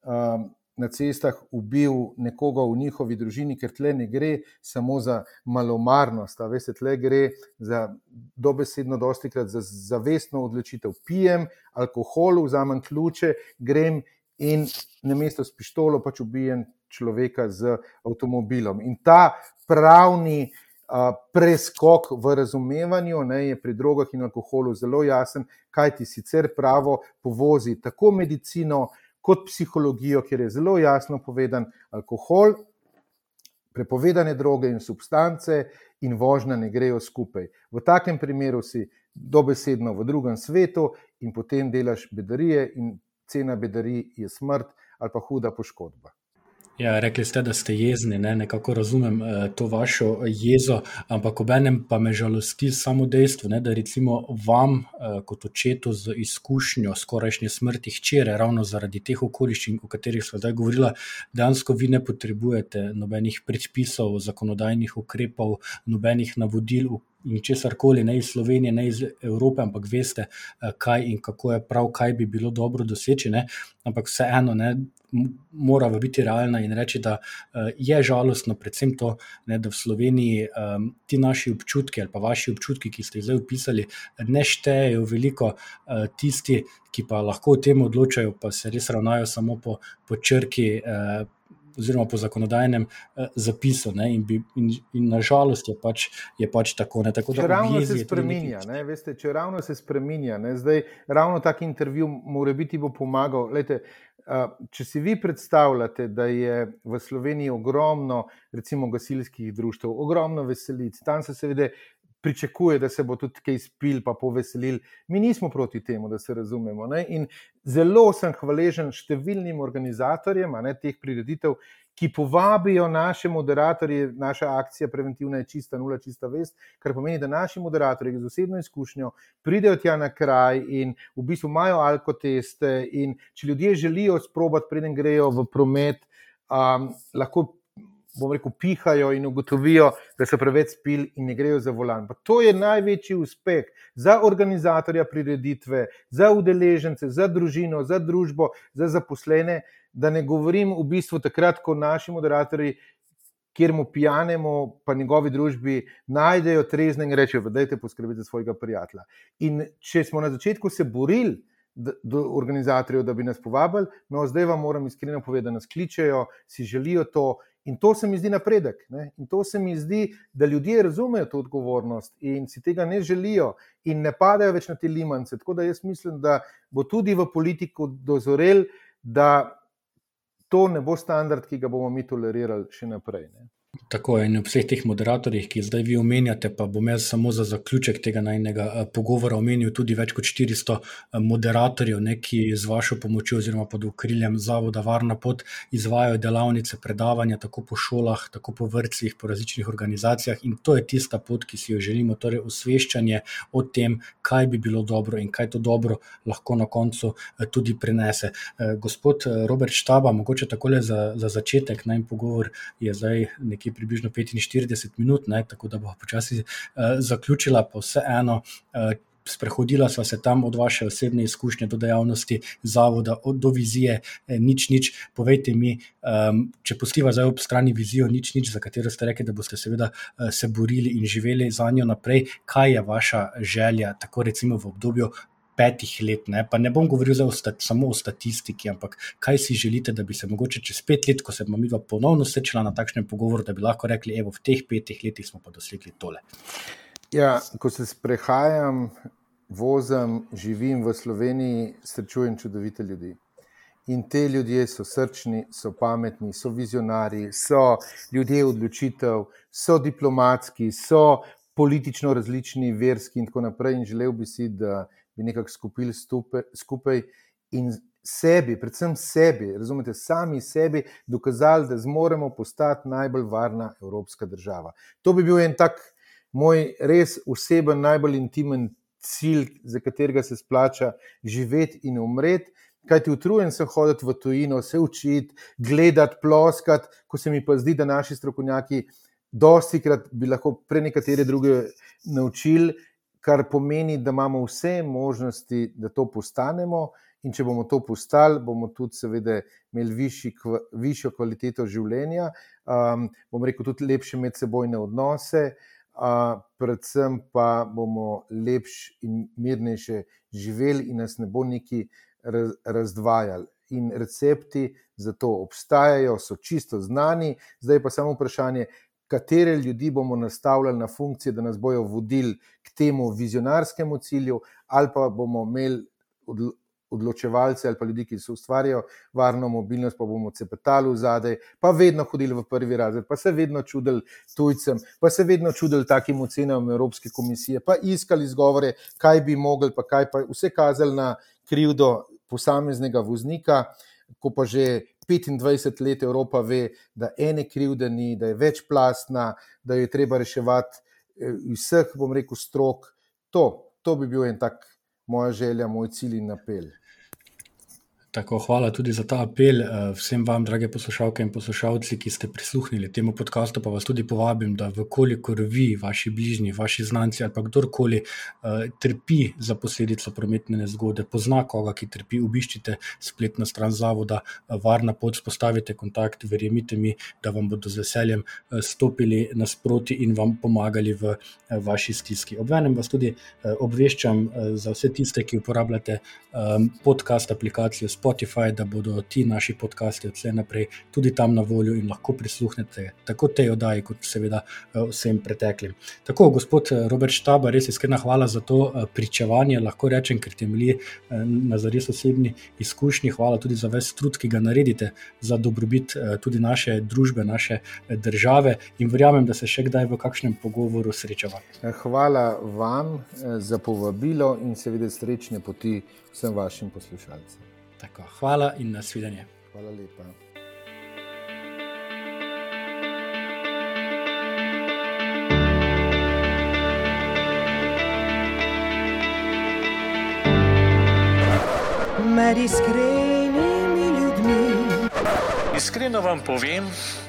um, na cestah ubil nekoga v njihovi družini, ker tle ne gre samo za malomarnost, veste, tle gre za dobesedno, dosti krat za zavestno odločitev. Pijem alkohol, vzamem ključe, grem in na mesto s pištolo pač ubijem človeka z avtomobilom. In ta pravni. Uh, preskok v razumevanju ne, je pri drogah in alkoholu zelo jasen, kaj ti sicer pravo povozi tako medicino, uh, kot psihologijo, kjer je zelo jasno povedan alkohol, prepovedane droge in substance in vožnja ne grejo skupaj. V takem primeru si dobesedno v drugem svetu in potem delaš bedarije in cena bedarij je smrt ali pa huda poškodba. Ja, rekli ste, da ste jezni, ne? nekako razumem eh, to vašo jezo, ampak ob enem pa me žalosti samo dejstvo, ne? da recimo vam, eh, kot očetu z izkušnjo skorajšnje smrti hčere, ravno zaradi teh okoliščin, o katerih smo zdaj govorili, dejansko vi ne potrebujete nobenih predpisov, zakonodajnih ukrepov, nobenih navodil. In česar koli, ne iz Slovenije, ne iz Evrope, ampak veste, eh, kaj in kako je prav, kaj bi bilo dobro doseči. Ne? Ampak vseeno, ne, mora biti realna in reči, da uh, je žalostno, predvsem to, ne, da v Sloveniji um, ti naši občutki ali pa vaši občutki, ki ste jih zdaj opisali, ne štejejo veliko, uh, tisti, ki pa lahko o tem odločajo, pa se res ravnajo samo po, po črki. Uh, Oziroma, po zakonodajnem eh, zapisu, in, bi, in, in nažalost je pač, je pač tako. Ne, tako če ravno se spremenja, ne, veste, če ravno se spremenja, ne, zdaj ravno tak intervju, mora biti, bo pomagal. Lejte, Če si vi predstavljate, da je v Sloveniji ogromno, recimo, gasilskih društv, ogromno veselic, tam se seveda pričakuje, da se bo tudi kaj spil, pa poveselil. Mi nismo proti temu, da se razumemo. Ne? In zelo sem hvaležen številnim organizatorjem ne, teh prireditev, ki povabijo naše moderatorje, naša akcija preventivna je čista, nula čista vest, kar pomeni, da naši moderatorji z osebno izkušnjo pridejo tja na kraj in v bistvu imajo alkoteste. In če ljudje želijo sprobati, preden grejo v promet, um, lahko. Bom rekel, pihajo in ugotovijo, da so preveč spili in ne grejo za volan. Pa to je največji uspeh za organizatorja prireditve, za udeležence, za družino, za družbo, za zaposlene, da ne govorim v bistvu takrat, ko naši moderatorji, kjer mu pijanemo, pa njegovi družbi, najdejo trezne in rečejo: Dajte poskrbeti za svojega prijatelja. In če smo na začetku se borili. Do organizatorjev, da bi nas povabili, no, zdaj vam moram iskreno povedati, da nas kličejo, si želijo to, in to se mi zdi napredek. Ne? In to se mi zdi, da ljudje razumejo to odgovornost in si tega ne želijo, in ne padajo več na te limance. Tako da jaz mislim, da bo tudi v politiku dozorel, da to ne bo standard, ki ga bomo mi tolerirali še naprej. Ne. Tako je, in vseh teh moderatorjih, ki zdaj vi omenjate, pa bom jaz samo za zaključek tega najnega eh, pogovora omenil tudi več kot 400 eh, moderatorjev, ne, ki z vašo pomočjo oziroma pod okriljem Zavoda Varna pot izvajo delavnice, predavanja tako po šolah, tako po vrtcih, po različnih organizacijah in to je tista pot, ki si jo želimo, torej osveščanje o tem, kaj bi bilo dobro in kaj to dobro lahko na koncu eh, tudi prinese. Gospod Robert Štaba, mogoče takole za, za začetek, naj pogovor je zdaj nekje približno 45 minut, ne, tako da bo počasi uh, zaključila, pa vseeno. Uh, Sprehodila sva se tam od vaše osebne izkušnje do dejavnosti zavoda, do vizije, nič, nič. Povejte mi, um, če postiva zdaj ob strani vizijo, nič, nič, za katero ste rekli, da boste seveda se borili in živeli za njo naprej. Kaj je vaša želja, tako recimo v obdobju petih let, ne, pa ne bom govoril o samo o statistiki, ampak kaj si želite, da bi se mogoče čez pet let, ko se bomo mi ponovno srečali na takšnem pogovoru, da bi lahko rekli, evo, v teh petih letih smo pa dosegli tole. Ja, ko se sprehajam, vozim, živim v Sloveniji, srečujem čudovite ljudi. In te ljudje so srčni, so pametni, so vizionari, so ljudje odločitev, so diplomatski, so politično različni, verski in tako naprej. In želel bi si, da bi nekako skupili skupaj in sebi, predvsem sebi, razumete, sami sebi dokazali, da zmoremo postati najbolj varna evropska država. To bi bil en tak moj res oseben, najbolj intimen cilj, za katerega se splača živeti in umreti. Kaj ti utrujen sem hoditi v tujino, se učiti, gledati, ploskati, ko se mi pa zdi, da naši strokovnjaki dosti krat bi lahko pre nekatere druge naučili, kar pomeni, da imamo vse možnosti, da to postanemo. In če bomo to postali, bomo tudi, seveda, imeli višji, višjo kvaliteto življenja, um, bomo rekel, tudi lepše medsebojne odnose, uh, predvsem pa bomo lepše in mirnejše živeli, in nas ne bo neki raz, razdvajali. In recepti za to obstajajo, so čisto znani, zdaj pa samo vprašanje. Katere ljudi bomo nastavljali na funkcije, da nas bodo vodili k temu vizionarskemu cilju, ali pa bomo imeli odločevalce ali pa ljudi, ki se ustvarjajo varno mobilnost, pa bomo cepetali v zadej, pa vedno hodili v prvi razred, pa se vedno čudili tujcem, pa se vedno čudili takim ocenam Evropske komisije, pa iskali izgovore, kaj bi mogli, pa kaj pa vse kazali na krivdo posameznega voznika, ko pa že 25 let Evropa ve, da ene krivde ni, da je večplastna, da jo je treba reševati eh, vseh, bom rekel, strok. To, to bi bil en tak moja želja, moj cilj in apel. Tako, hvala tudi za ta apel eh, vsem vam, drage poslušalke in poslušalci, ki ste prisluhnili temu podkastu. Pa vas tudi povabim, da vkolikor vi, vaši bližnji, vaši znanci ali kdorkoli uh, trpi za posledico prometne nezgode, pozna koga, ki trpi, obiščite spletno stran zavoda, uh, varna pot, spostavite kontakt, verjemite mi, da vam bodo z veseljem stopili nasproti in vam pomagali v vaši stiski. Obenem vas tudi obveščam za vse tiste, ki uporabljate um, podcast aplikacijo. Spotify, da bodo ti naši podcasti od vse naprej tudi tam na voljo in lahko prisluhnete tako tej oddaji, kot seveda eh, vsem preteklim. Tako, gospod eh, Robert Štaba, res iskrena hvala za to eh, pričevanje, lahko rečem, ker temelji na zares osebni izkušnji. Hvala tudi za ves trud, ki ga naredite za dobrobit tudi naše družbe, naše države in verjamem, da se še kdaj v kakšnem pogovoru srečava. Hvala vam za povabilo in seveda srečne poti vsem vašim poslušalcem. Tako, hvala in nasvidenje. Hvala lepa. Med iskrenimi ljudmi. Iskreno vam povem,